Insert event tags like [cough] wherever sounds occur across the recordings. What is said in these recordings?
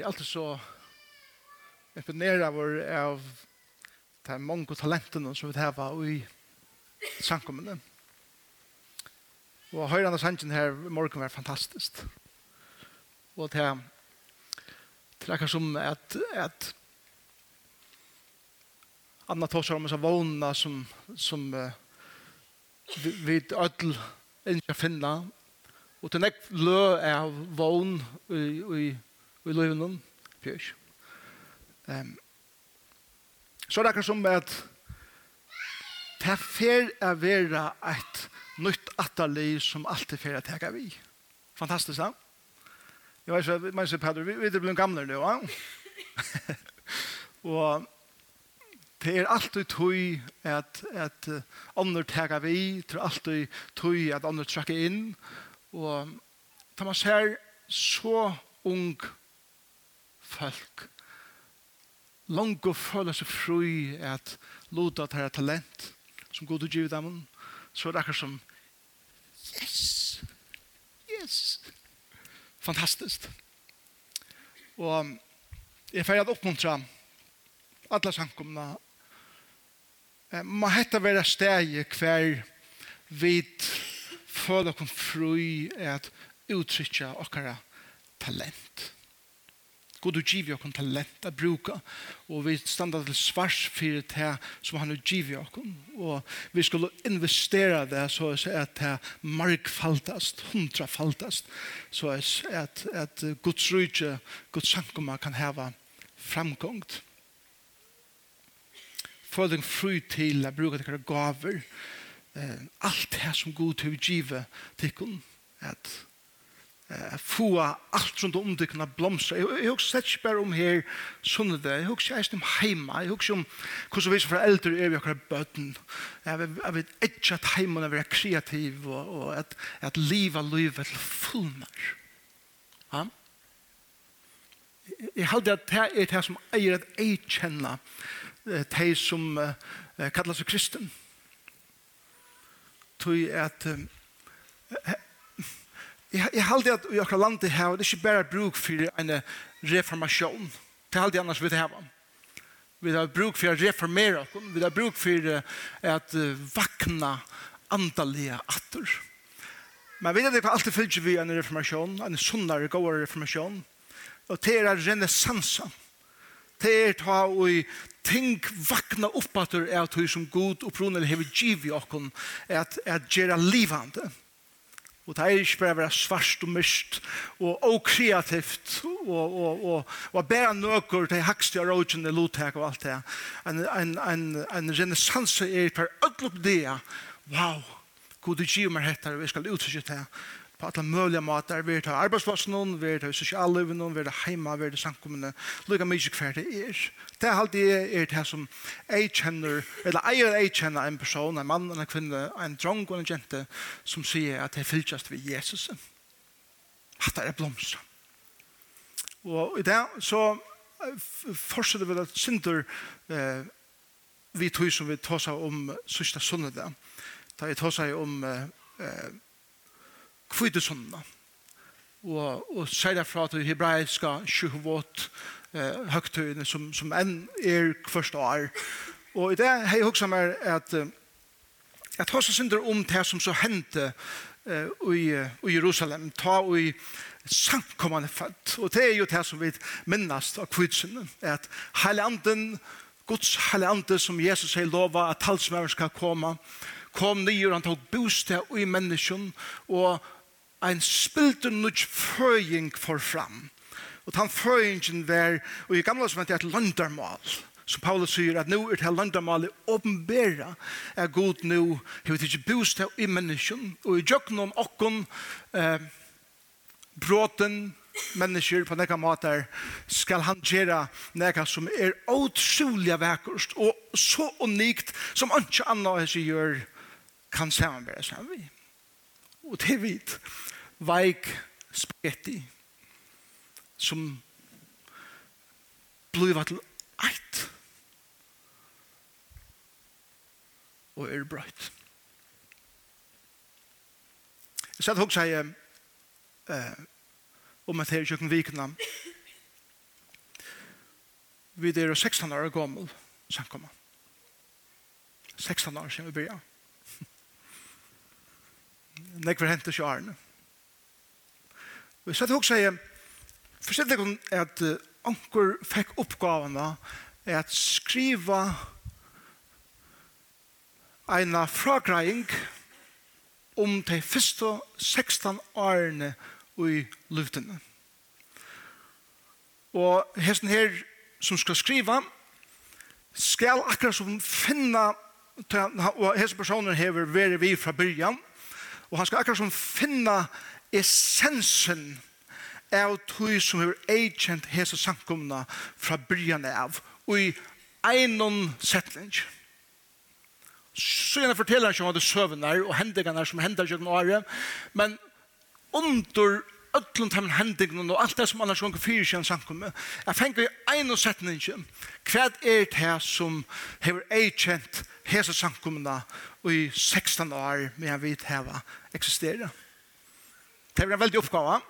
er alltid så imponeret vår av de mange talentene som vi har i samkommende. Og høyrande sangen her i morgen var fantastisk. Og det er akkurat som at, at Anna Torsar om oss av vågna som, som uh, vi, vi ødel ikke finner. Og til nekk lø er vågn i, i i løyvnum, fyrs. Um, så er det akkurat som at det [laughs] er fer å være et nytt atterlig som alltid fer å tega vi. Fantastisk, da. Jeg vet ikke, men så Peder, vi er blevet gamle nå, ja? og det er alltid tøy at, at andre tega vi, det er alltid tøy at andre trekker inn, og da man ser så ung folk langt og føler seg fri at loda til talent som god givet dem. Så er det akkurat som yes yes. Fantastisk og jeg feier at oppmuntra alle samkomna man hette være steg hver vid føler kom fri at uttrykja okkara talent. God og giv okon talent å bruka, og vi standa til svars fyrir det som han og giv okon, og vi skulle investera det så at det markfaltast, hundrafaltast, så at, at Guds rydde, Guds sankumma kan heva framgångt. Følg fru til å bruka det gaver, alt det som God har givet til at eh, få alt rundt om det kunne blomstra. Jeg, jeg husker ikke bare om her sånne det. Jeg husker ikke om heima. Jeg husker om hvordan vi som foreldre er vi akkurat bøten. Jeg vet ikke at heima er kreativ og, og at, at livet livet til fullmer. Ja? Jeg halde at det er det som eier at jeg kjenner de som uh, kallar seg kristen. Tog at uh, Jeg, jeg halte at i akkurat landet her, det er ikke bare bruk for en reformasjon. Det er halte annars vi det her. Vi har bruk for å reformere oss. Vi har bruk for at vakna andalige atter. Men vi vet ikke alltid fyllt vi en reformasjon, en sunnare, gåere reformasjon. Og det er renessansa. Det er ta og ting vakna upp at det er at som god og proner hever giv i oss at, at gjøre livande. Det Og det er ikke bare å være svart og myst og okreativt og, og, og, og bare nøkker til hakste og rådgjende lottek og alt det. En, en, en, en renessanse er per ødlopp det. Wow, god du giver meg hettere, vi skal utforske det på alle mulige måter. Vi er til arbeidsplassen, vi er til sosiallivet, vi er til heima, vi er til samkommende. Lykke mye hver det er. Det er alltid er det som jeg kjenner, eller jeg er jeg kjenner en person, en mann, en kvinne, en drong og en jente, som sier at det er fylltjast ved Jesus. At det er blomster. Og i det så fortsetter vi at synder eh, vi tog som vi tar seg om sørste sønne da. Da jeg tar seg om eh, kvitt sunna. Og, og sier fra til hebraiska sjuhvått eh, høgtøyene som, som enn er kvørst år. Og i det har jeg også mer at at seg synder om det som så hendte eh, i, i Jerusalem, ta i samkommande født. Og det er jo det som vi minnast av kvitsynden, at heilanten, Guds heilanten som Jesus har lova at talsmøver skal komme, kom nye, han tok bostad i menneskene, og ein spilte nuch føying for fram. Og han føyingen var, og i gamla som heter et landarmal, som Paulus sier at nå er det landarmalet åpenbæra er god nå, hva det ikke bostad i menneskjen, og i jøkken om okken, eh, bråten, mennesker på nekka mater skal han gjøre nekka som er utrolig vekkerst og så unikt som ikke annet hans gjør kan samarbeide sammen vi. Og det er vidt veik spagetti som bliva til eit og er brøyt. Jeg satt hos jeg eh, om at her i kjøkken vikna vi er 16 år gammel samkomma 16 år siden vi begynner [laughs] Nekver hentes jo Arne. Og jeg satt og sier, forstår dere at anker fikk oppgavene at skriva en fragreiing om de første 16 årene i luftene. Og hesten her som skal skriva, skal akkurat som finna og hesten personen hever være vi fra byrjan, og han skal akkurat som finna essensen av tog som er eikjent hese sankumna fra byrjan av og i einon setning. Så gjerne forteller han ikke om det søvner og hendingene som hender gjennom året, men under öllum tam hendingen og alt det som annars gong fyrir sin sankumme. Jeg fengi ein og setning Hva er det som hever eikjent hese sankummena i 16 år medan vi heva eksistera? Det er en veldig oppgave.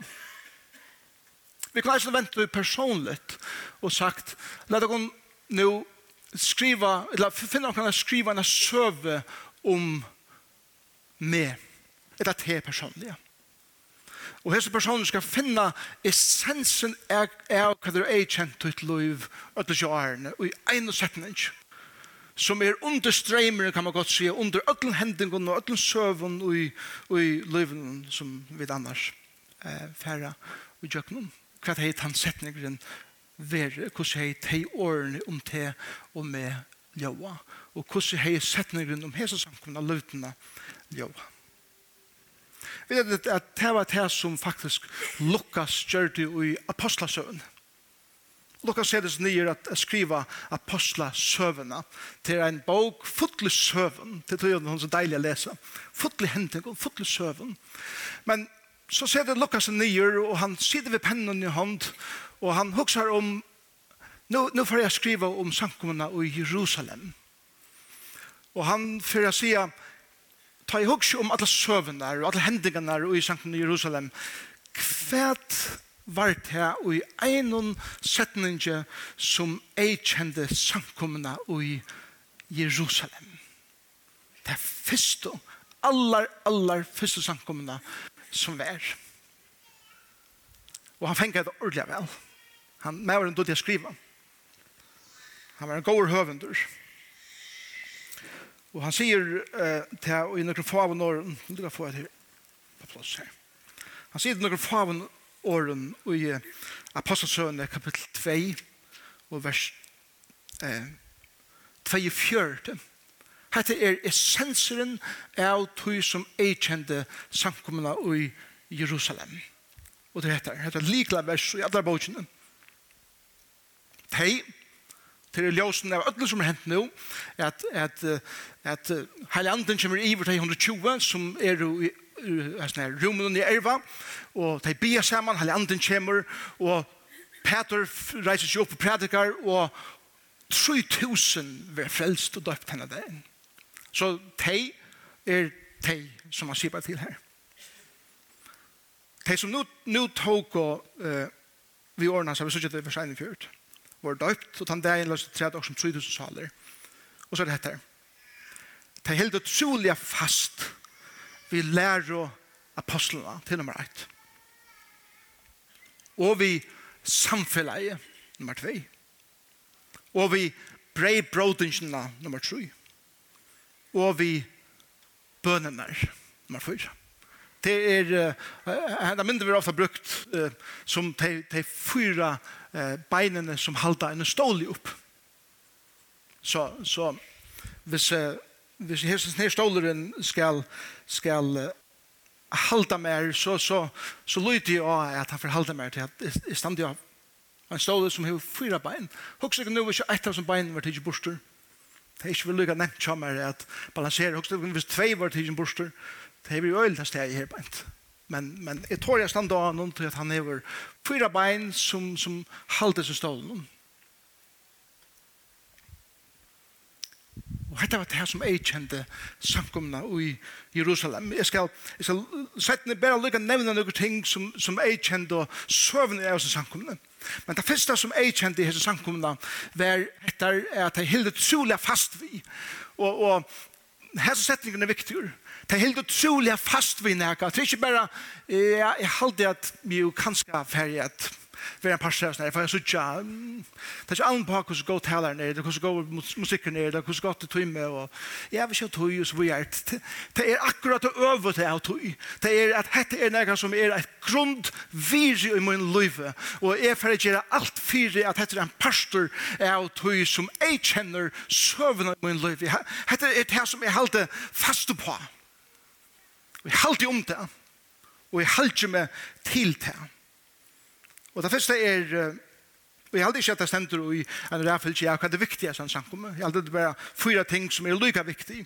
Vi kan ikke vente personligt og sagt, la dere nå skriva, eller finne dere kan skriva en søve om meg, eller til personlig. Og hese personen skal finne essensen av hva du er kjent til liv, og til sjåarene, og i en setning som er under streimer, kan man godt si, under ødlen hendingen og ødlen søvn og i, og i løven som vi annars eh, færre og gjør noen. Hva er han setningeren ver, hvordan er de årene om te og med ljøa, og hvordan er setningeren om hese samkomne løvene ljøa. Vi vet at det var det som faktisk Lukas gjør det i apostlasøvn. Lukas ser det nye at skriva apostla søvna til en bok, fotlig søvn, til tøyden hun så deilig å lese, fotlig og fotlig søvn. Men så ser det Lukas nye, og han sitter ved pennen i hånd, og han huksar om, nu, nu får jeg skriva om samkommene i Jerusalem. Og han får jeg si, ta i huksar om alle søvnar og alle hendingene i samkommene i Jerusalem, kvært var det og i einon setninge som ei kjende samkomna i Jerusalem. Det første, aller, aller første samkomna som var. Og han fengt det ordentlig vel. Han med var en dårlig å skrive. Han var en god høvendur. Og han sier uh, til, og i noen faven åren, du kan få et her på plass her. Han sier til noen faven åren, åren i Apostelsøvende kapittel 2 og vers eh, 24. Hette er essenseren av tog som jeg kjente samkommende i Jerusalem. Og det heter, heter likla vers i alle bøkene. Tei, til ljósen av öllum som er hent nu, at, at, at, at heilandin kommer iver til 120, som er i rummen i erva, og de bia sammen, hele anden kommer, og Peter reiser seg opp og predikar, og 3000 var frelst og døpt henne der. Så de er de som han sier til her. De som nå tok og uh, vi ordna så vi sier at det var seg innført, var døpt, og den dagen løste tre dager som 3000 saler. Og så er det dette her. De held utrolig fast vi lærer apostlene til nummer 1. Og vi samfellet nummer 2. Og vi brei brodingene nummer 3. Og vi bønene nummer 4. Det er uh, mindre vi ofte brukt uh, som de, de fyra uh, beinene som halda en stål upp. Så, så hvis uh, hvis hesen her stoleren skal, skal uh, halda mer, så, så, så lyder jeg at han får halda mer til at jeg stand jo en ståler som har fyra bein. Hoksik ikke nå hvis ett av som bein var tidsi borster. Det er ikke vel lykka nevnt er at balansere. Hoksik ikke hvis tvei var tidsi borster. Det er vi øyld av steg her beint. Men, men jeg tror jeg stand da noen til at han har fyra bein som, som halda seg stålen. dette var det som jeg kjente samkomna i Jerusalem. Jeg skal, jeg skal sette bare lykke nevne noen ting som, som jeg kjente og søvn av oss samkomna. Men det første som jeg kjente i hese samkomna var etter at jeg hilde trolig fast vi. Og, og hese setningen er viktig. Det er helt utrolig fast vi nærkast. Det er ikke bare, jeg, jeg halte at vi jo kanskje ferdig at være en parser og sånn, jeg får sutja, det er ikke allen på hvordan god taler nere, hvordan god musikken nere, hvordan godt til tog med, og jeg vil ikke ha tøy, og så vil jeg, det er akkurat å øve til å tøy. det er at dette er noe som er et grundviri i min liv, og jeg får gjøre alt fire at dette er en parster av tøy som jeg kjenner søvn i min liv, dette er det som jeg halte fast på, og jeg halte om det, og jeg halte meg til det, Og det første er, og jeg aldri ikke at det stender i en ræfelse, ja, hva er det viktige som samkommet? Jeg aldri det bare fyra ting som er lykka viktig.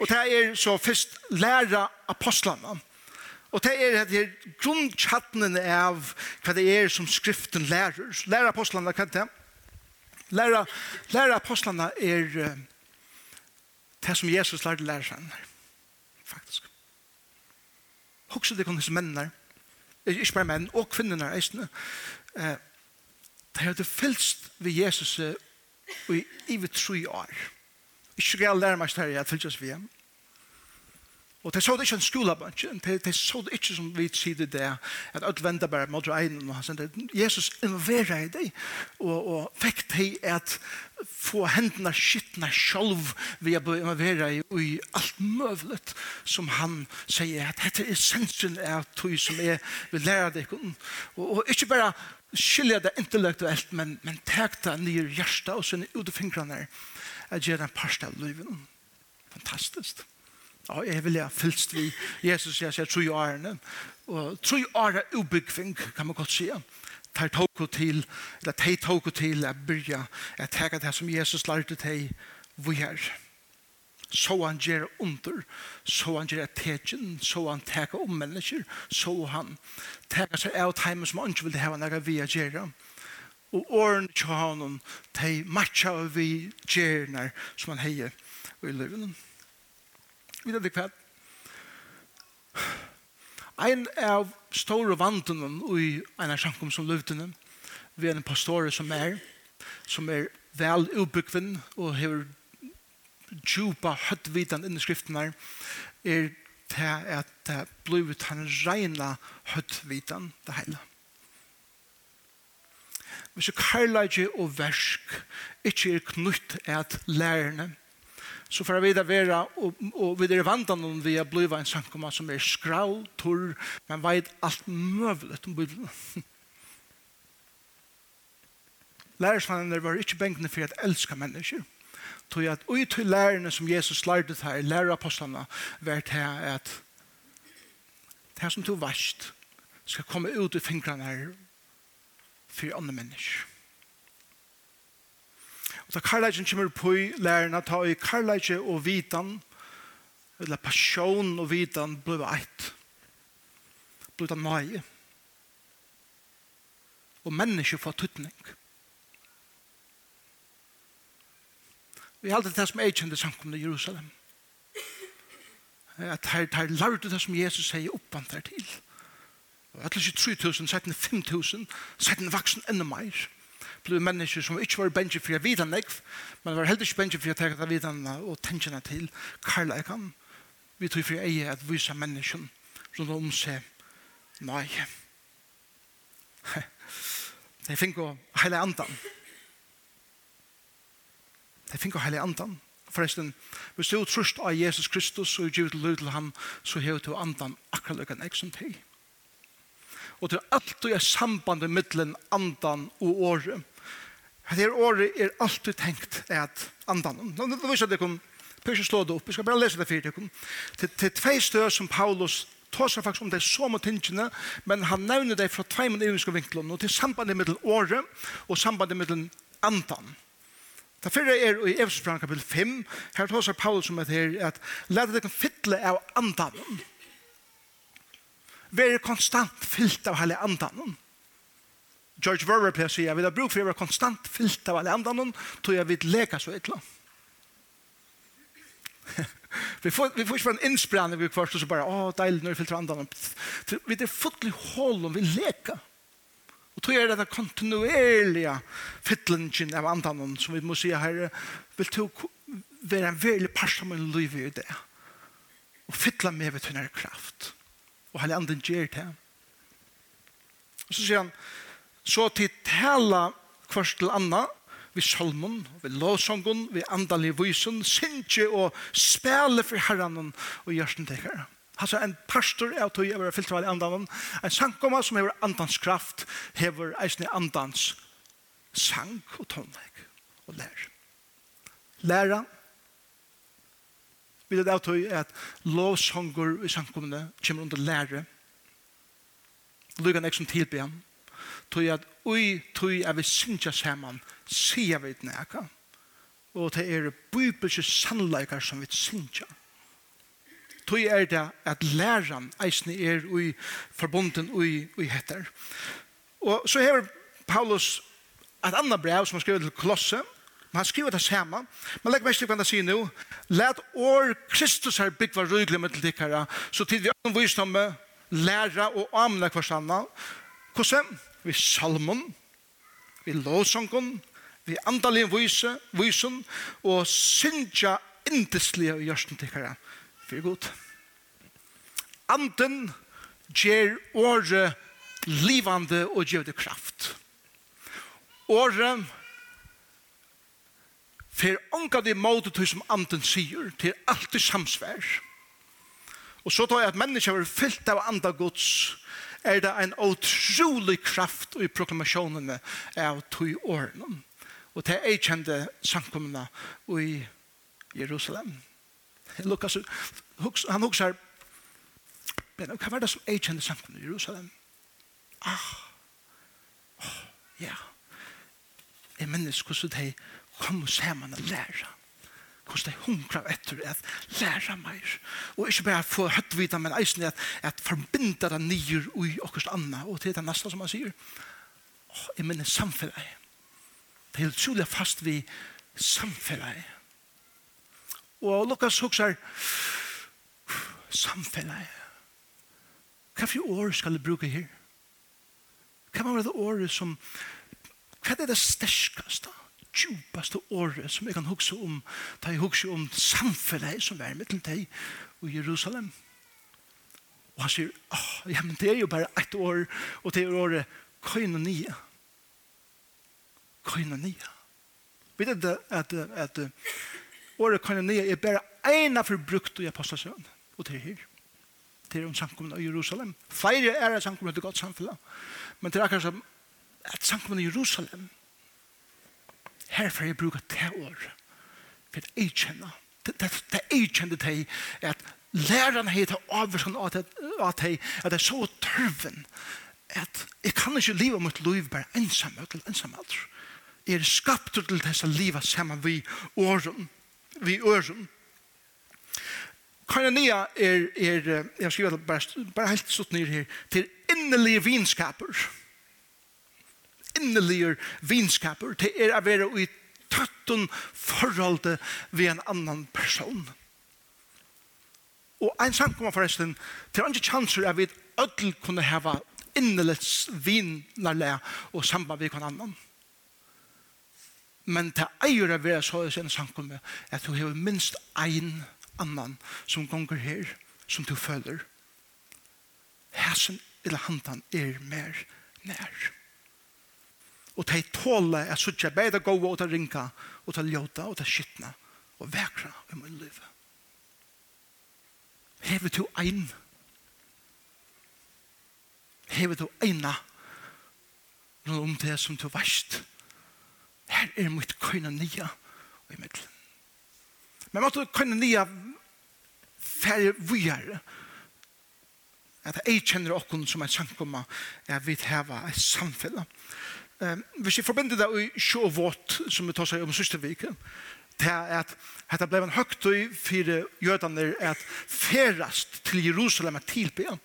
Og det er så først læra apostlene. Og det er det er grunnkjattene av hva det er som skriften lærer. Læra apostlene, hva det? Læra, læra apostlene er det som Jesus lærte lærer seg, faktisk. Hoksa det kan hos mennene, ikke bare menn, og kvinnerne eisene, eh, de hadde fylst ved Jesus i ivet tre år. Ikke galt jeg lære meg større jeg fylst oss ved hjem. Og det så det ikke en skolabønge, det, det så det ikke som vi sier det at alt vender bare mot regnen, og sånt. Jesus involverer i det, og, og fikk det at få hendene skittene selv ved å involvere i, i alt møvlet som han sier, at dette er essensen av tog som er vil lære deg. Og, og ikke bare skilje det intellektuelt, men, men tek det nye hjertet og sånn ut av fingrene, at gjør en parst av livet. Fantastisk. Fantastisk. Og jeg vil ha fylst vi. Jesus jeg sier, jeg i årene. Og tror i årene ubyggving, kan man godt si. Tar tåk til, eller teg tåk til, jeg byrja, jeg tega det som Jesus lærte teg, vi er. Så han gjør under, så han gjør tegjen, så han tega om mennesker, så han tega seg av timen som han ikke vil heva nega vi er gjøre. Og årene til honom, teg matcha vi gjerne som han heier i løvene. Vidar det kvart. Ein av store vandunnen i en av samkom som løvdene, vi er en pastor som er, som er vel utbyggven og har djupa høttvitan inni skriftene er til at det blir han reina høttvitan det hele. Hvis jeg karlage og versk ikke er knytt at lærerne så får vi det være, og, og vi er vant om vi er blivet en sankoma som er skrau, torr, men vet alt møvlet om Bibelen. [laughs] Lærersvannene var ikke benkene for at elska mennesker. Tog at ui til lærerne som Jesus lærte her, lærerapostlene, var til at det som tog varst skal komme ut i fingrene her for andre mennesker. Da karlægen kommer på i lærerne, ta i karlæge og vitan, eller passion og vitan, blir eit. Blir det nøye. Og mennesker får tuttning. Vi har alltid det som er kjent i samkomne i Jerusalem. At her, her lærte det som Jesus sier oppvandt der til. Og jeg tror ikke 3 000, 17 5000, 000, 17 vaksen enda mer opplevde mennesker som ikke var bensje for å vite nekv, men var heller ikke bensje for å ta det videre og tenke det til karlækan. Vi tror for eie at vise mennesken rundt om seg nei. Jeg fikk å heile andan. Jeg fikk å heile andan. Forresten, hvis du trøst av Jesus Kristus og gjør til løy til ham, så hever du andan akkurat løkken jeg som til og til alt du er sambandet mittelen andan og året. Det her året er alltid tenkt at andan. Nå no, det kom, dere, Pyrkje slå det opp. Jeg skal bare lese det for dere. Til, til tve støv som Paulus tåsar faktisk om det så mot tingene, men han nevner det fra tvei mot evinske vinklene, og til sambandet med året og sambandet med andan. Det fyrre er i Efesbrand kapitel 5, her tåsar Paulus om det her, at lete dere fytle av andan. Være konstant fyllt av hele andan. Andan George Verwer pleier å sier, vi har bruk for å være konstant fyllt av alle andre noen, tror jeg vi leker så et [laughs] vi får vi får en inspirering vi kvarst så bara åh deilig när vi filtrar andan. Vi det fotlig hål om vi leka. Och tror jag det där kontinuerliga fyllningen av andan som vi måste säga här vill ta vara en väldigt pasta med liv i det. Och fylla med vet hur kraft. Och han anden ger det. Och så säger han Så til tala kvart til anna, vi salmon, vi lovsongon, vi andalig vysen, sinje og spele for herran og gjørsten tekere. Altså en pastor er tog over filtral i andan, en sangkomma som hever andans kraft, hever eisne andans sang og tonleik og lær. Læra, vil det er tog at lovsonger i sangkommene kommer under lære, Lugan ek som tilbe han tog at ui tog er vi synsja saman sier vi neka. og det er bibelske sannleikar som vi sinja tog er det at læran eisne er ui forbunden ui, ui heter. Og så hever Paulus et annet brev som han skriver til Kolosse. Men han skriver det samme men legg mest til hva han sier nå. Let år Kristus her byggva rygler med til dikkara så tid vi anvisdomme læra og amna kvarsanna hvordan? vi salmon, vi lovsongon, vi andalig vise, visen, og syndja indeslige gjørsten tikkere. Fyre god. Anden gjer året livande og gjør det kraft. Året fer onka det måte til som anden sier, til alt det samsvær. Og så tar jeg at mennesker er fyllt av anda gods, er det en utrolig kraft i proklamasjonene av tog årene. Og det er kjente samkommende i Jerusalem. Lukas, han husker, men hva var det som jeg kjente samkommende i Jerusalem? Ah, oh, ja. Jeg minnes hvordan de kom sammen og lærer hvordan de hungrer etter at lære meg. Og ikke bare få høtt høttvita, men eisen at, at forbinde det nye ui okkurs anna, og til det neste som han sier. Oh, jeg mener samfunnet. Det er utrolig fast vi samfunnet. Og Lukas hukser samfunnet. Hva for år skal du bruke her? Hva var det året som hva er det sterskeste? Hva djupaste året som jeg kan huske om da jeg huske om samfunnet som er mitt til i Jerusalem. Og han sier oh, ja, men det er jo bare ett år og det er året koinonia. Koinonia. Vet du at, at, at året koinonia er bare ena forbrukt i apostelsøen og det er her. Det er om samkommet i Jerusalem. Flere er samkommet til godt samfunnet men det er akkurat som at samkommet i Jerusalem Her får jeg bruke te år for at jeg kjenner. Det det jeg kjenner til at lærerne har til avvarsen av at jeg er så tørven at jeg kan ikke leve mot liv bare ensam og til ensam alt. Jeg er skapt til disse livet sammen vi åren, vi øren. Koinonia er, er, jeg skriver det bare, bare helt sånn her, til innelige vinskaper. Koinonia innelige vinskaper, det er å være i tøtten forholdet ved en annan person. Og en samkommer forresten, til andre chanser er vi ødel kunne hava innerlets vinnerle og samband ved en annan. Men det eier å være så i sin samkommer at du har minst en annan som gonger her, som du føler. Hæsen eller hantan er mer nær og de tåle at suttje beida gode og ta rinka og ta ljóta og ta skittna og vekra i min liv. Hever du ein Hever du eina noe om det som du varst her er mitt køyna nya og i middelen. Men måtte køyna nya færre vujere at jeg kjenner okken som er sankumma er vi heva et samfunn Hvis jeg forbinder det i sjå og som vi tar seg om siste vike, det er at dette ble en høgtøy for jødene at ferast til Jerusalem er tilbe.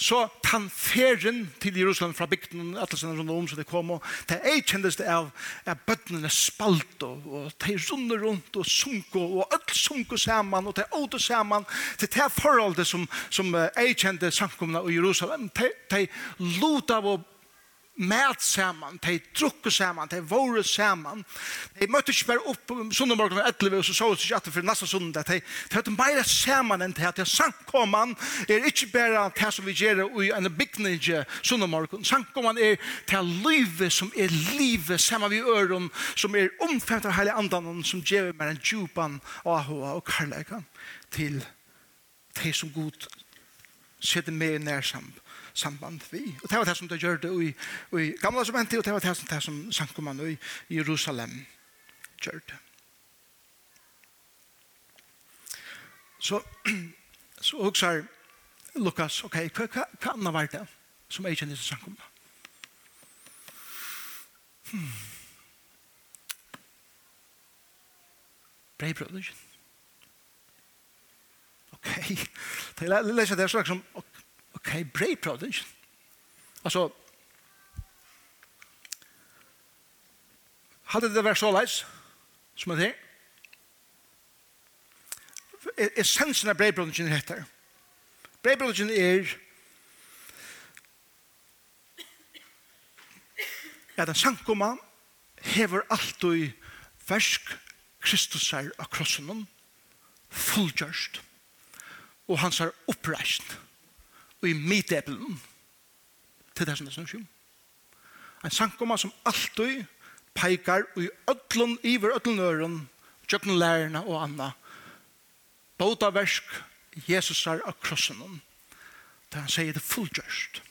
Så tan feren til Jerusalem fra bygden, alle sine rundt om så det kom, og det er kjendes det av at bøttene spalt, og, og de runder rundt og sunko, og alt sunko sammen, og de åter sammen, til det er forholdet som, som jeg kjente samkomna i Jerusalem, de, de lot av og mæt saman, de drukke saman, de våre saman. De møtte ikke bare opp sunnumorgen og etleve, og så så det ikke etter for neste sundag. De, de hadde mer samman enn det at sankomman er ikke bare det som vi gjør i en bygninge sunnumorgen. Sankomman er det livet som er livet saman vi øren, som er omfemt av hele andan, som gjør mer enn djupan, og ahoa og karlægan til de som god sitter med i nærsamb samband vi. Og det var det som det gjør det i, i gamla som og det var det som, det som sankumann i Jerusalem gjør det. [clears throat] Så, så også er Lukas, ok, hva, hva, hva annet var det som jeg kjenner til sankumann? Hmm. Breibrødder. Ok, [laughs] det er litt det er slags som, ok, Ok, brei prøvd ikke. Altså, hadde det vært så leis, som er det essensen av brei breibrødningen er dette. Breibrødningen er at en sankoma hever alt og versk Kristus er av krossen fullgjørst og hans er oppreist. og i midtebelen til det som det snakker om. En sankoma som alltid peikar i ödlun, iver ödlun øren, tjøkken lærerne og anna. Båda versk Jesus er av krossen. Der han sier det fullgjørst.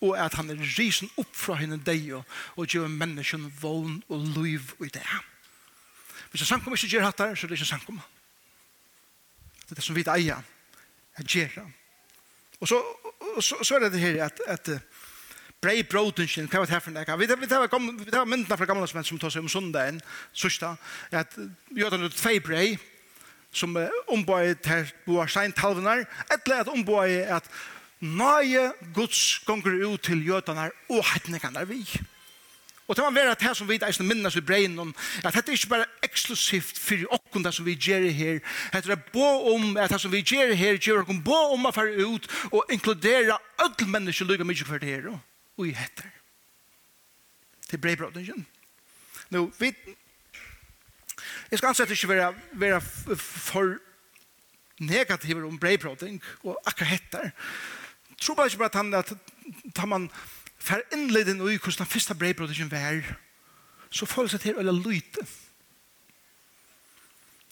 Og at han er risen opp fra henne deg og gjør menneskjen vogn og liv i det. Hvis en sankoma ikke gjør hatt der, så er det ikke sankoma. Det er det som vi eier, er gjør det Og så, så, så er det her at, at brei brotenskinn, hva var det her for en Vi, Vi tar var myndene fra gamle som tar seg om sundagen, sørsta, at vi har tatt tvei brei, som er ombøy til boar seintalvenar, etter at ombøy at nøye gods gonger ut til jødene og hettene kan der vi. Og det var vera det som vi eisen minnes i om, at dette er ikke bare eksklusivt for okken det som vi gjør her. Dette er bå om at det som vi gjør her, gjør okken bå om å fære ut og inkludere alle mennesker lykke mye for det her. Og i heter. Til breibrodningen. Nå, vi... Jeg skal ansett ikke være, være for negativ om breibrodning og akkurat heter. Jeg tror bare ikke bare at han at man fer innleiden i hvordan den første brevbrotten var, så føles det til å lyte.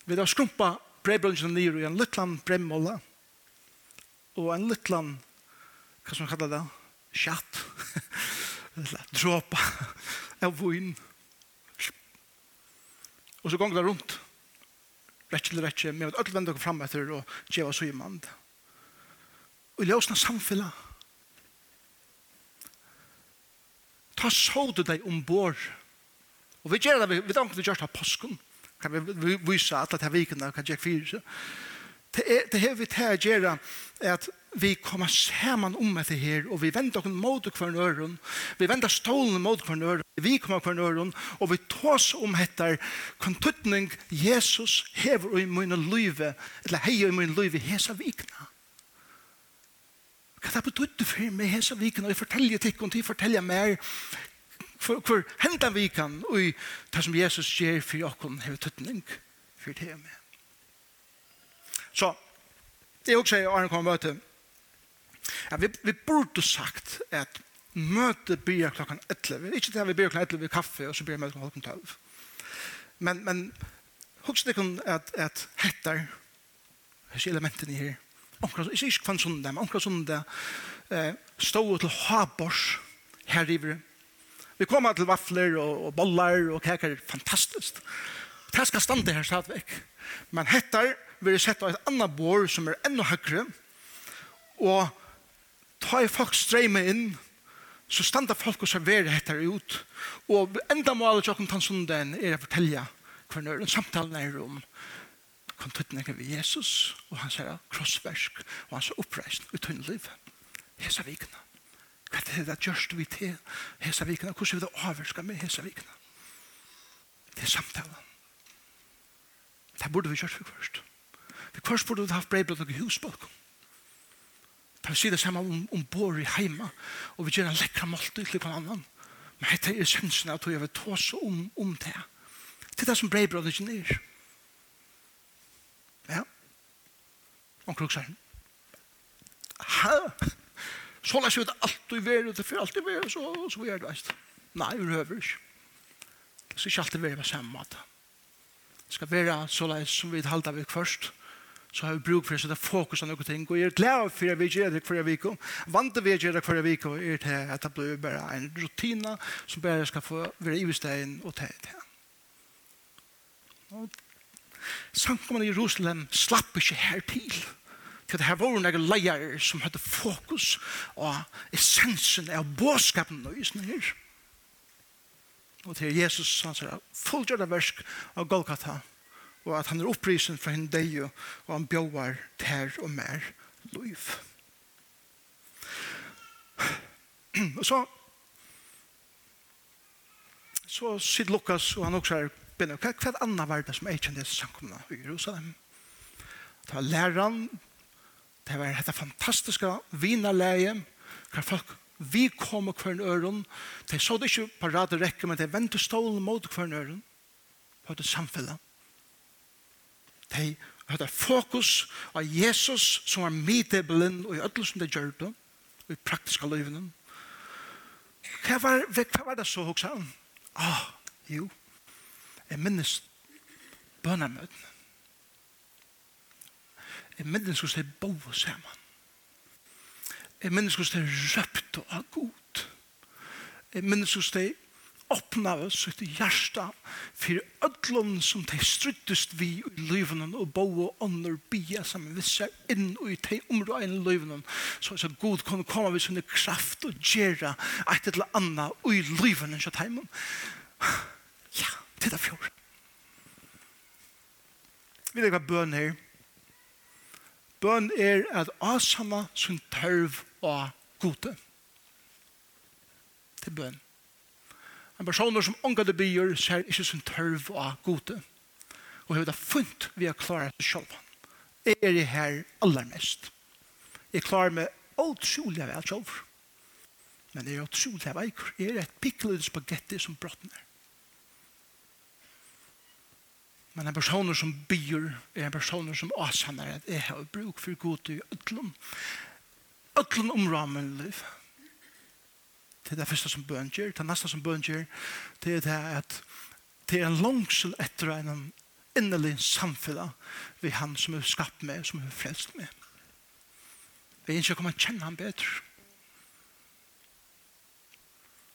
Vi har skrumpa brevbrotten nere i en liten brevmåle, og en liten, hva som kallar det, kjatt, [laughs] dråpa, av vun, og så gong det rundt, rett til rett, med at alle vender vendt dere fram etter og gjør oss i mand. Og i løsene samfunnet, ta så du deg ombord. Og vi gjør det, vi vet ikke vi gjør det av påsken. Kan vi vise at det er vikene, kan jeg fyre. seg. Det er vi til å gjøre at vi kommer sammen om etter her, og vi venter oss mot hver nøren, vi venter stålen mot hver nøren, vi kommer hver nøren, og vi tar oss om etter kontuttning Jesus hever i min løyve, eller heier i min løyve, hesa vikna. Hva det betydde for meg hese viken, og jeg forteller til og jeg forteller mer for for hendan viken, og det som Jesus gjør for dere, har tøtning for det med. Så, det er også jeg Arne kommer møte, ja, vi, vi burde sagt at møte blir klokken 11. Ikke det vi blir klokken 11 ved kaffe, og så blir møte klokken 12. Men, men husk det at, at hettar, hos elementene her, omkring, ikke ikke kvann sunde, men omkring sunde, eh, stod til Habors her i vi. Vi kom til vafler og, og bollar og kaker, fantastisk. Det skal stande her stadigvæk. Men hettar vil jeg sette et annet bor som er enda høyre, og ta i folk streme inn, så standa folk og serverer hettar ut. Og enda målet til åkken den er å fortelle hva nøyre, samtalen er om, kontutningen ved Jesus og hans her krossversk og hans oppreisning i tunne liv. Hesa vikene. Hva er det det gjørst vi til? Hesa vikene. Hvordan vil det avverska med hesa vikene? Det er samtalen. Det burde vi gjort for først. For først burde vi haft breiblad og husbok. Da vi sier det samme om, om bor i heima, og vi gjør en lekkra måltid til hver annan. Men dette er synsene at vi har tås om, om det. Det er det som breiblad ikke er. Og krukser sier, Hæ? Så la seg ut alt du ver, det får alltid ver, så, så vi er det veist. Nei, vi høver ikke. Det skal ikke alltid være på samme måte. Det skal være så la som vi halda vi først, så har vi bruk for å sette fokus på noen ting, og jeg er glad for at vi gjør det hver vik, vant vi gjør det hver vik, og er til at det blir bare en rutina som bare skal få være i stedet og til det. Og Samkommet i Jerusalem slapp ikke her til. Til det her var noen leier som hadde fokus og essensen av båskapen og isen her. Og til Jesus han sier fullgjør det versk av Golgata og at han er opprisen fra henne deg og han bjøver ter og mer liv. Og så så sitter Lukas og han også er bena, hva, hva er anna var det som er kjent i samkomna i Jerusalem? Det var læreren, det var dette fantastiske vinaleie, hva folk vi kom og kvern øren, de så det ikke på rad og rekke, men de ventet stålen mot kvern øren, på det samfunnet. De hadde fokus av Jesus som var midtebelen og i ødel som de gjør det, og i praktiske livene. Hva var, hva var det så, hoksa han? Ah, jo, Jeg minnes bønamøtene. Jeg minnes hvordan de bo sammen. Jeg minnes hvordan de røpte av god. Jeg minnes hvordan de åpna sitt hjärsta for ödlon som de struttest vi i livet og bo og ånder bia som vissar in och i de områdene i livet så att god kan komme vi sånne kraft og göra et eller annat i livet så att [sighs] Ja. Det er fjord. Vi vet hva bøn her. Bøn er at asama som tørv og gode. Til bøn. En person som ångade byer ser ikke som tørv og gode. Og hva det funnet vi har klaret det selv. Jeg er det her allermest. Jeg klarer meg utrolig alt selv. Men jeg er utrolig eikur. Jeg er et pikkelig spagetti som brottner. Men en person som byr er en person som avsanner at jeg har bruk for god i ødlom. Ødlom omramen liv. Det er det første som bøn gjør. Det er neste som bøn gjør. Det er det at det er en langsel etter en innerlig samfunn ved han som er skapt med, som er frelst med. Vi ønsker å komme å kjenne han bedre.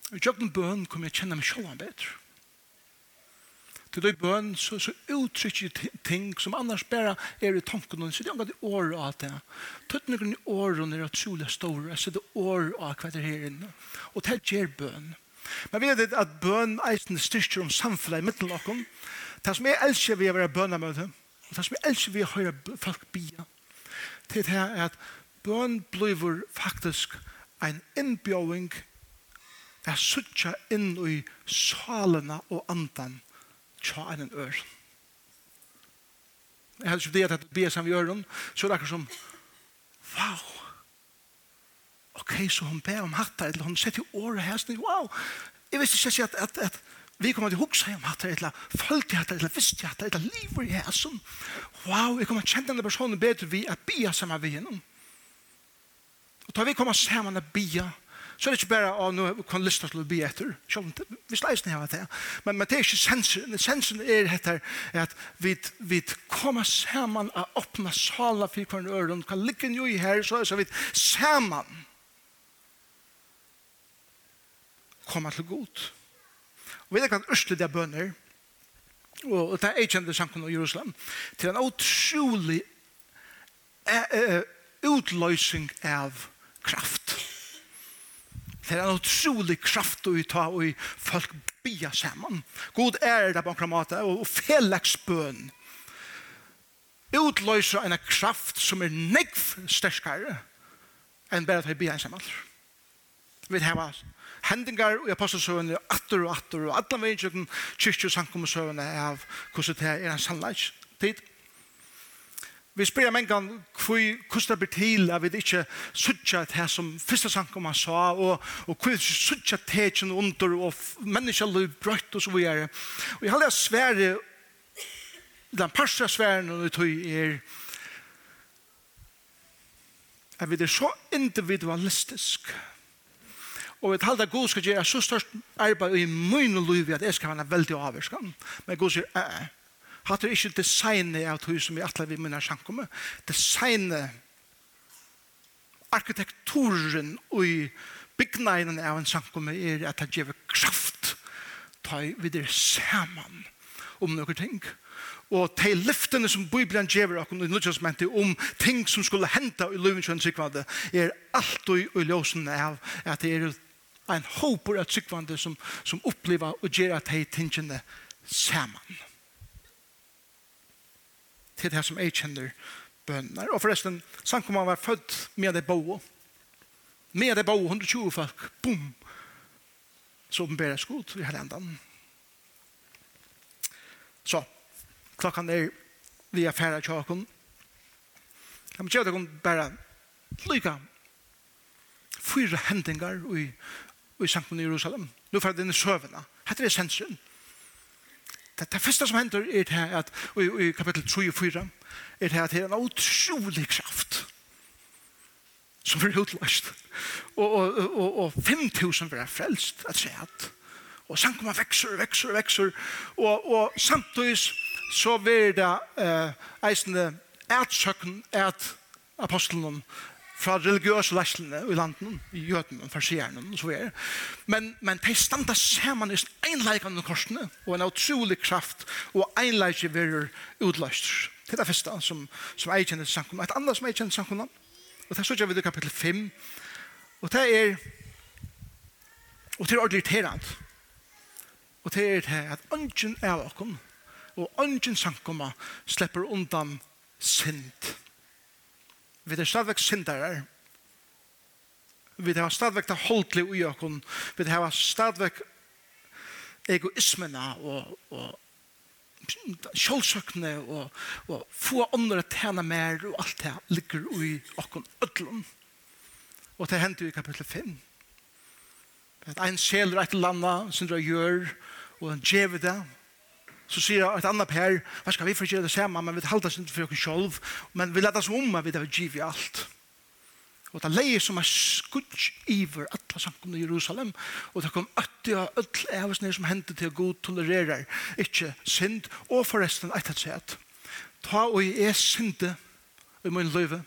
Og i jøkken bøn kommer jeg kjenne meg selv bedre til det bøn, så, så uttrykker ting som annars bare er i tanken, så det er omgått år og alt det. Tøttene i år årene er at sola så det er år og hva det er her inne. Og det gjør bøn. Men vi vet at bøn eisen styrker om samfunnet i midten av oss. Det som jeg elsker vi å være bønamøte, og det som jeg elsker vi å høre folk bia, det er at bøn blir faktisk en innbjøring jeg suttja inn i salene og andan tja en ør. Jeg helst det at det som vi gjør den, så er det akkurat som, wow, ok, så hun ber om hatt eller hun setter jo året her, sånn, wow, jeg visste ikke at, at, at vi kommer til å huske om hatt eller følte hatt eller visste hatt eller livet her, sånn, wow, jeg kommer til å kjenne denne personen bedre vi er bia sammen med henne. Og da vi kommer sammen og bia, så er det ikke bare å nå kan lyste til å bli etter. Selv om vi sleis ned av det. Men, men det er ikke sensen. Sensen er etter at vi, vi kommer sammen og åpner salen for hverandre øren. Kan ligge jo i her, så er det vi sammen kommer til godt. Og vi vet ikke at Østle det er bønner, og det er kjent i sanken av Jerusalem, til en utrolig utløsning av kraft. Det er en utrolig kraft å ta og folk bia sammen. God er det på en måte, og felleksbøn. Utløysa en kraft som er negv sterskere enn bare at vi bia sammen. Vi har hendingar og apostelsøvende atter og atter og alle veginn kyrkjøsankomsøvende av hvordan det er en sannleik tid vi spør om en gang hvordan det blir til at vi ikke suttja det som første sang om han sa og, og hvordan suttja tegjen under og mennesker menneskjallu brøtt og så videre og jeg har lært svære den parste sværen og tog er at vi er så individualistisk Og et halda god skal gjøre så størst arbeid i min liv at jeg skal være veldig avvarskan. Men god sier, eh, eh, Hatt er ikke designet av tog som vi atler vi minner sjankomme. Designet, arkitekturen og byggnaden av en sjankomme er at det gjør kraft ta vi det saman om noen ting. Og de lyftene som Bibelen gjør og i nødvendigmente om ting som skulle hente i løven kjønn sikvande er alltid i løsen av at det er en håper av sikvande som, som opplever og gjør at de tingene saman til det som jeg kjenner bønner. Og forresten, sånn kommer samkommer være født med det bo. Med det bo, 120 folk, boom! Så åpenberes Gud i hele enden. Så, klokkan er vi er ferdig tjakken. Jeg må gjøre det bare lykke fyra hendingar i, i Sankt Jerusalem. Nå får jeg denne søvende. Hette er sensen det, det første som hender er det at, i, i kapittel 3 og 4, er det at det er en utrolig kraft som blir utløst. Og, og, og, og 5.000 blir frelst at se at. Og sankumma vekser, vekser, vekser. Og, og samtidig så blir det eh, eisende ætsøkken at apostelen fra religiøse lærsene i landet, i jødene, farsierne og så videre. Men, men de standa sammen i enleikene korsene, og en utrolig kraft, og enleikje verer utløst. Det er det første som, som jeg kjenner til samkommet. Et annet som jeg kjenner til samkommet, og det er så vi i kapittel 5, og det er og det er ordentlig irriterant. Og det er det at ønsken er åkken, og ønsken samkommet slipper undan synd vi er stadigvæk syndere. vi har stadigvæk det holdtlig ui okken, vi har stadigvæk egoismene og, og kjølsøkene og, og få andre tjene mer og alt det ligger ui okken ødlom. Og det hender i kapittel 5. At ein seler et landa, annet som gjør, og han gjør det, så sier et annet per, hva skal vi for gjøre det samme, men vi halter oss ikke for oss selv, men vi leder oss om at vi har givet alt. Og det leier som er skudds iver alle samkomne i Jerusalem, og det kom øtti av ødel evesnir som hendte til å god tolererer, ikke synd, og forresten etter et sett. Ta og i er synde i min løyve,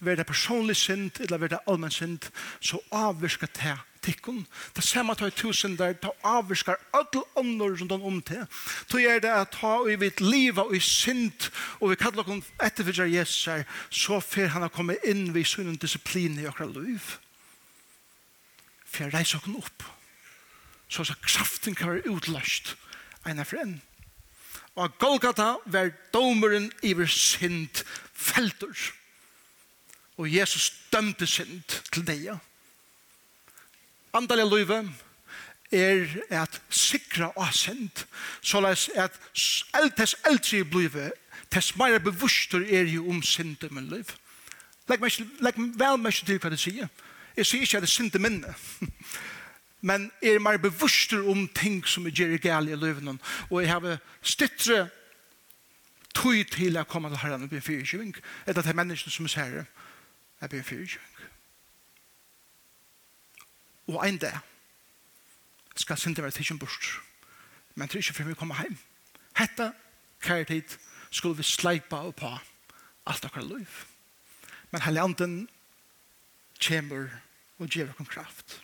vær det personlig synd, eller vær det allmenn synd, så avvirker det tikkun. Det samme tar tusen der, ta avvirskar alle ånder rundt om om til. Så gjør det at ta i vitt liv og i synd, og vi kallar oss etterfyrtjer Jesus her, så fer han har kommet inn vi sunn disiplin i okra liv. For jeg reiser oss opp. Så så kraften kan være utløst enn for en. Og Golgata var domeren i iver synd feltur. Og Jesus dømte synd til deg, ja andalige løyve er at sikra og send, såleis at eldes eldre bløyve, tess meira bevustur er jo om synder min løyve. Legg, meg, legg vel meg til hva det sier. Jeg sier ikke at det er synder minne. [laughs] Men er meira bevusster om ting som er gjør gale i livet, og jeg har stittre tog til å komme til herren og bli fyrkjøving. etter at det er menneskene som er sære, jeg blir fyrkjøving. Og ein dag skal synden være tidsen bort. Men det er ikke for vi kommer hjem. Hette, kjære tid, skulle vi sleipa og på alt akkurat liv. Men hele anden kommer og gjør oss kraft.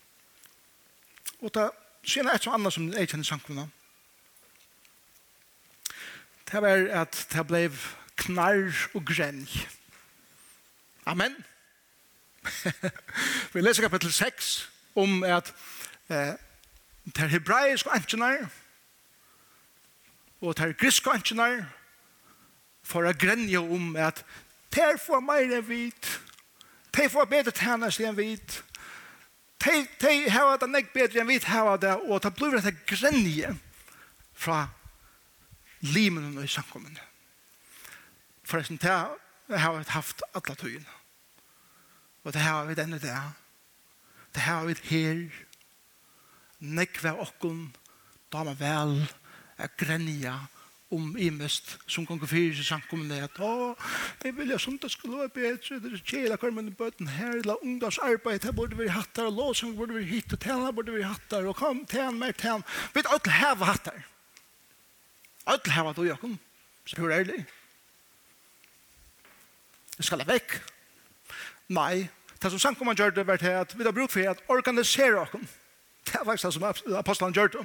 Og da sier jeg et som annet som jeg kjenner samkomna. Det var at det ble knarr og grenj. Amen. vi leser kapittel 6 om at eh, det hebraiske antjenar og det er griske antjenar for å grenje om at det er for mer enn vit, det er for bedre tjenest enn vit, de, de har det er bedre enn vi har det, og det blir det grenje fra limen og i samkommen. Forresten, det har vi haft alle tøyene. Og det har vi denne der det har vi her, nekve okkun okken, dama vel, er grenja, om i mest som kan gå fyrir seg samkommende at å, jeg vil jeg som det skulle være bedre, det er kjela kvar med bøten her, la ungdomsarbeid, her borde vi hattar, og låsang borde vi hit, og tjena borde vi hattar, og kom, tjena mer tjena vi vet alt heva hattar. Alle heva du, Jakob, så pur ærlig. Jeg skal vekk. Nei, Det som samkomman gjør det var at vi har brukt for at organisere oss. Det var faktisk det som apostelen gjør det.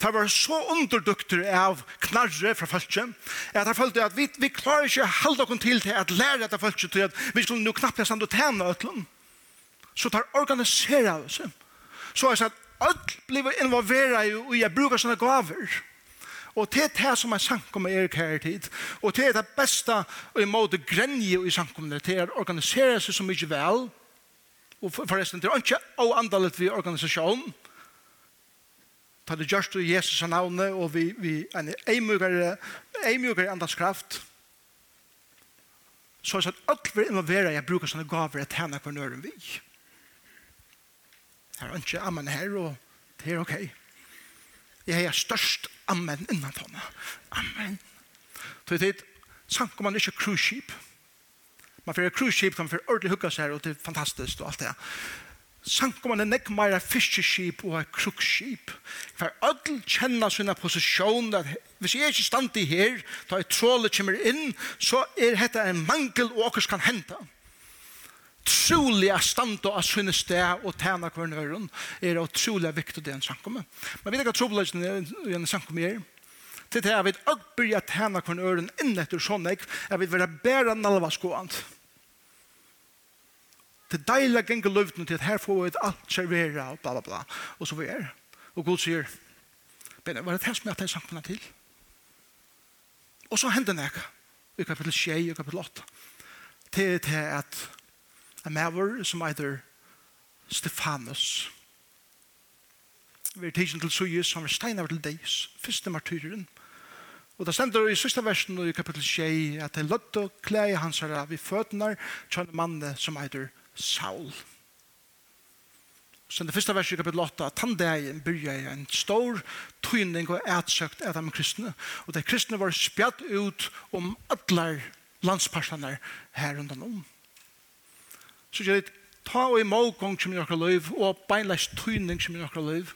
Det var så underdukter av knarre fra følge, at jeg følte at vi, vi klarer ikke å holde oss til til at lære dette følge til at vi skulle nå knappt stand og tjene øtlen. Så det organiserer oss. Så jeg sa at alt blir involveret i å bruke sånne gaver. Og det er det som er sankum er her tid. Og det er det beste og i måte grenje i sankumne. Det er å organisere seg så mye vel og forresten, det er ikke andalet vi organisasjonen, ta det gjørst i Jesus navnet, og vi, vi en eimugere, eimugere andans kraft, så er det at vi involverer, jeg bruker sånne gaver, jeg henne hver nøren vi. Her er ikke amen her, og det er ok. Jeg er størst amen innan henne. Amen. Så det er et man ikke cruise ship, Man får cruise ship, man får ordentlig hugga seg og det er fantastisk og alt det. Sankt om man er nekk meira fiskeskip og et krukskip. For ødel kjenner sina posisjon at hvis jeg ikke stand i her, da jeg trålet kommer inn, så er dette en mangel og åkers kan hente. Trolig er stand og sinne sted og tjene hver nøyren er utrolig viktig det en om. Men vi vet ikke at er i en om her. til det er vi at ødel bryr tjene hver nøyren inn etter sånn jeg, er vi vil være bæra nalva skoant. Det er deilig å løvden til at her får vi et alt servera og bla bla bla. Og så vi er. Og Gud sier, men var det her som jeg tar samfunnet til? Og så hender det i kapittel 6 og kapittel 8. Til, til at en maver som heter Stefanus vi er tidsen til Sujus, som er steinar til deis, første martyren. Og det stender i sista versen i kapittel 6 at det er lødde å klæg hans herre vi fødnar til en mann som heter Saul. Så det første verset i kapitel 8, at han dagen begynner i en stor tøyning og ætsøkt av de kristne. Og de kristne var spjatt ut om alle landsparsene her rundt om. Så gjør det, ta og i målgång som i nokra liv, og beinleis tøyning som i nokra liv,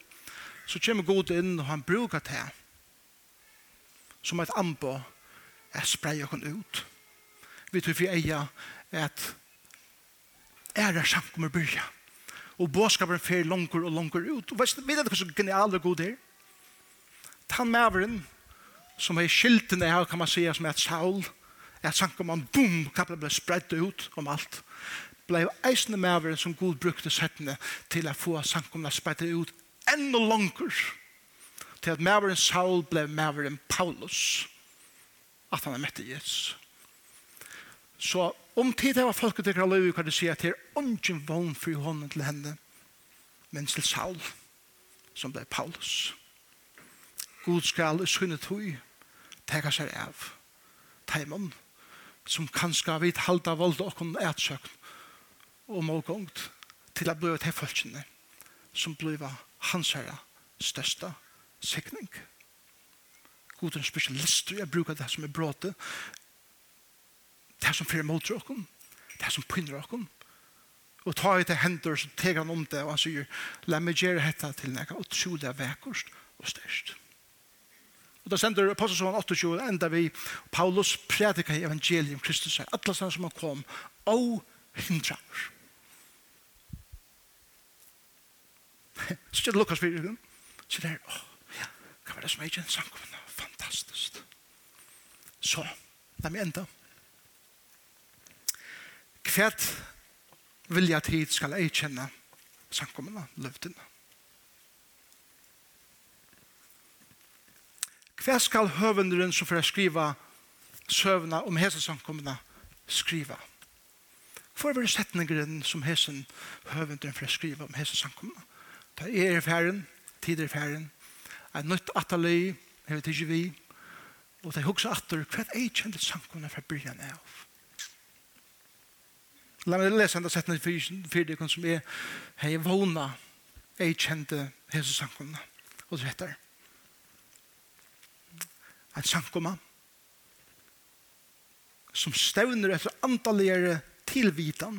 så kommer god inn og han bruker det som et anbo er spreier henne ut. Vi tror vi eier at ære samkommer byrja. Og båskaperen fer langer og langer ut. Og vet du hva som geniale god er? Tan maveren, som er skiltene her, kan man säga, som er et saul, er samkommer, boom, kan ble spredt ut om alt. Blei eisende maveren som god brukte settene til å få samkommer spredt ut enda langer. Til at maveren Saul blei maveren Paulus. At han er mette Jesus. Så om tid det var folket til Kraløy, kan du si at det er ungen vogn for hånden til henne, men til Saul, som ble Paulus. God skal i synet høy, teka seg av teimen, som kanskje vidt halda vold og kun etsøkn og målgångt til å bli til folkene, som blir hans herre største sikning. God er en spesialist, og jeg bruker det som er bråte, det som fyrir mot okken, det som pynner okken, og ta i til hender, så teger han om det, og han sier, la meg gjøre dette til nekka, og tro det er vekkost og størst. Og da sender apostelsån 28, enda vi, Paulus predikar i evangelium Kristus, alle sånne som han kom, og hindra oss. [laughs] Så det Lukas 4, så det er, åh, ja, hva var det som er ikke en samkomna, fantastisk. Så, la meg enda, Kvært vilja tid skal jeg kjenne samkommende løftene. Hva skal høvenderen som får skriva søvna om hese samkommende skriva? Hvor er det setningeren som hesen høvenderen får skriva om hese samkommende? Da er ferden, tid er i færen, er nytt atali, hevet ikke vi, og de hugsa atter, hva er det kjent samkommende fra byrjan av? La meg lese enda settene for det som er hei vågna ei kjente Jesus sankomna og det heter at sankomma som stevner etter antalligere tilvitan.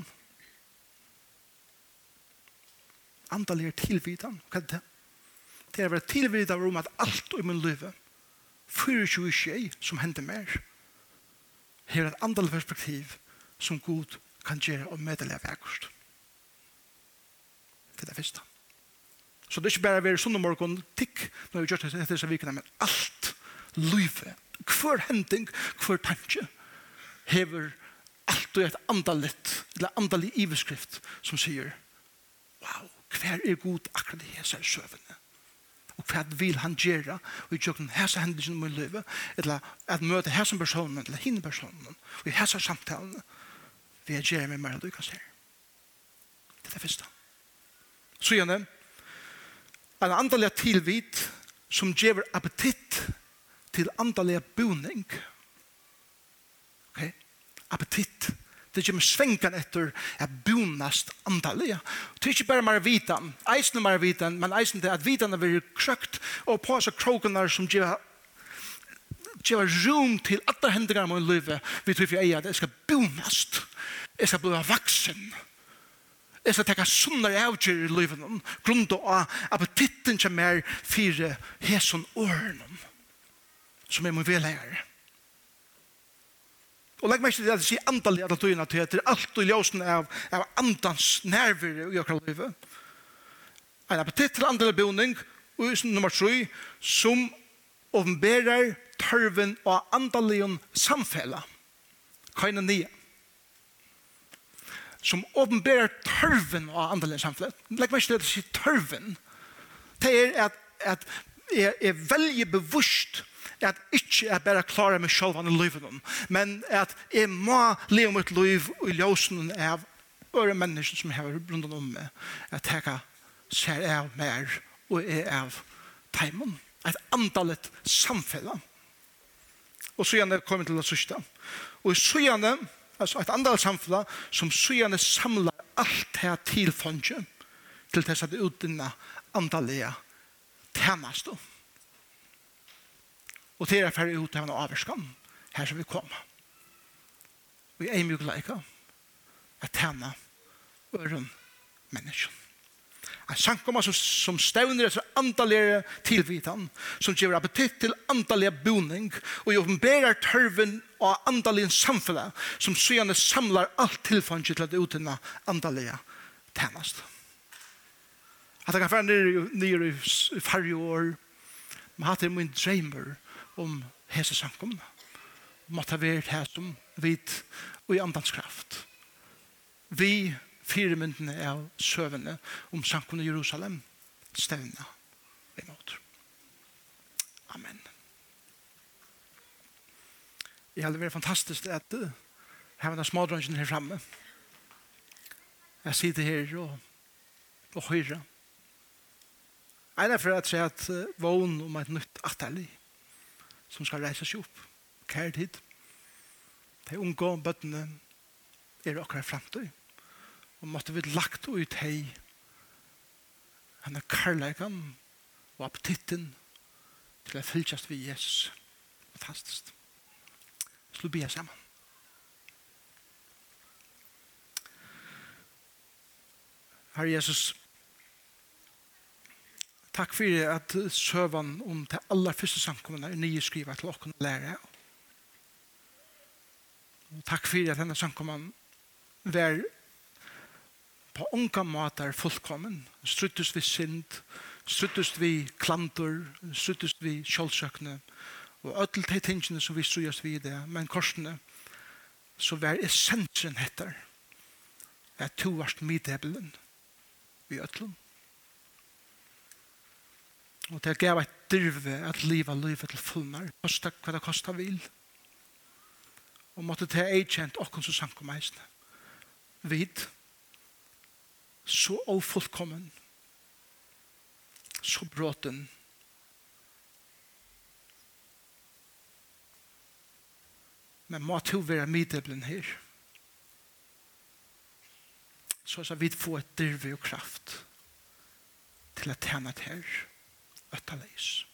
Antalligere tilvitan hva er det? Det er å være tilvitan om at alt i min liv 24 tjej som hender mer her er et antallig perspektiv som god kan gjøre og meddele av vekkert. Det er det første. Så det er ikke bare å være sånn og morgen, tikk, når vi gjør det etter disse vikene, men alt, livet, hver hending, hver tanke, hever alt og et andalitt, eller andalig iveskrift, som sier, wow, hver er god akkurat i hese søvende? Og hva vil han gjøre? Og i tjøkken hese hendelsen må løve, eller at møte hese personen, eller henne personen, og i hese samtalene, vi er gjerne med mer enn du kan se. Det er det første. Så gjerne, en andalig tilvit som gjør appetitt til andalig boning. Ok? Appetitt. Det kommer svenkan etter at bonast andalig. Det er ikke bare mer vitan, eisen er mer vitan, men eisen er at vitan er veldig krøkt og på seg krokene som gjør gjøre rom til alle hendene av min liv, vi tror jeg at jeg skal bonast, jeg skal bli vaksen, jeg skal tenke sunnere avgjør i livet, grunn av appetitten som er fire hesen årene, som er min velhære. Og legg meg ikke til at jeg sier antallet av tøyene til etter alt og ljøsen av, av andans nerver i akkurat livet. En appetitt til andre boning, og nummer 3, som åpenberer tørven og andalion samfella. Kaina nye. Som åpenberer tørven og andalion samfella. Legg meg ikke til å si tørven. Det er at, at jeg er veldig bevisst at ikke jeg bare klarer meg selv i livet men at jeg må leve mitt liv i ljøsen av øre mennesker som har rundt om meg at jeg ser av mer og er av teimen et antallet samfunnet. Og så gjerne kommer til det sørste. Og så gjerne, altså et andre samfunn, som så gjerne samler alt her til fondet, til det som er utdynnet andalige tjeneste. Og det er ferdig ut av en avvarskan, her som vi kommer. Vi er mye leika at tjene øren menneskene. En sankomma som, som stevner etter andalige tilvitan, som ger appetitt til andalige boning, og jo berer tørven av andalige samfunnet, som søgjane samlar alt tilfanget til at utinna andalige tjenest. At jeg kan være nere, nere i farge år, men hatt er min dreimer om hese sankom Måtte være det som vit og i andans kraft. Vi fire myndene av søvende om samkomne Jerusalem stevna måte. Amen. Jeg har vært fantastisk at uh, her var den her framme. Jeg sitter her og, og høyre. Ein er for at jeg at uh, vågen om et nytt atterlig som skal reise seg opp. Kjært hit. De unge bøttene er akkurat fremtid og måtte vi lagt ut hei han er karlægan og appetitten til å fylkjast vi Jesus fantastisk slå bia saman. Herre Jesus takk for at søvan om til aller første samkommende er nye skriver til åkken lære. og takk for at denne samkommende var på unga matar fullkommen. Struttest vi synd, struttest vi klantor, struttest vi kjølsøkne, og ødel de tingene som vi strøyest vi i det, men korsene, så vær essensen heter, at to varst middebelen i ødelen. Og det gav et dirve at livet livet til fullnar, kosta hva det kosta vil. Og måtte det eikjent okkons og sankommeisne. Vid, så ofullkommen, så bråten. Men må to være middelen her. Så skal vi få et drive og kraft til at tjene til her, øtta leis.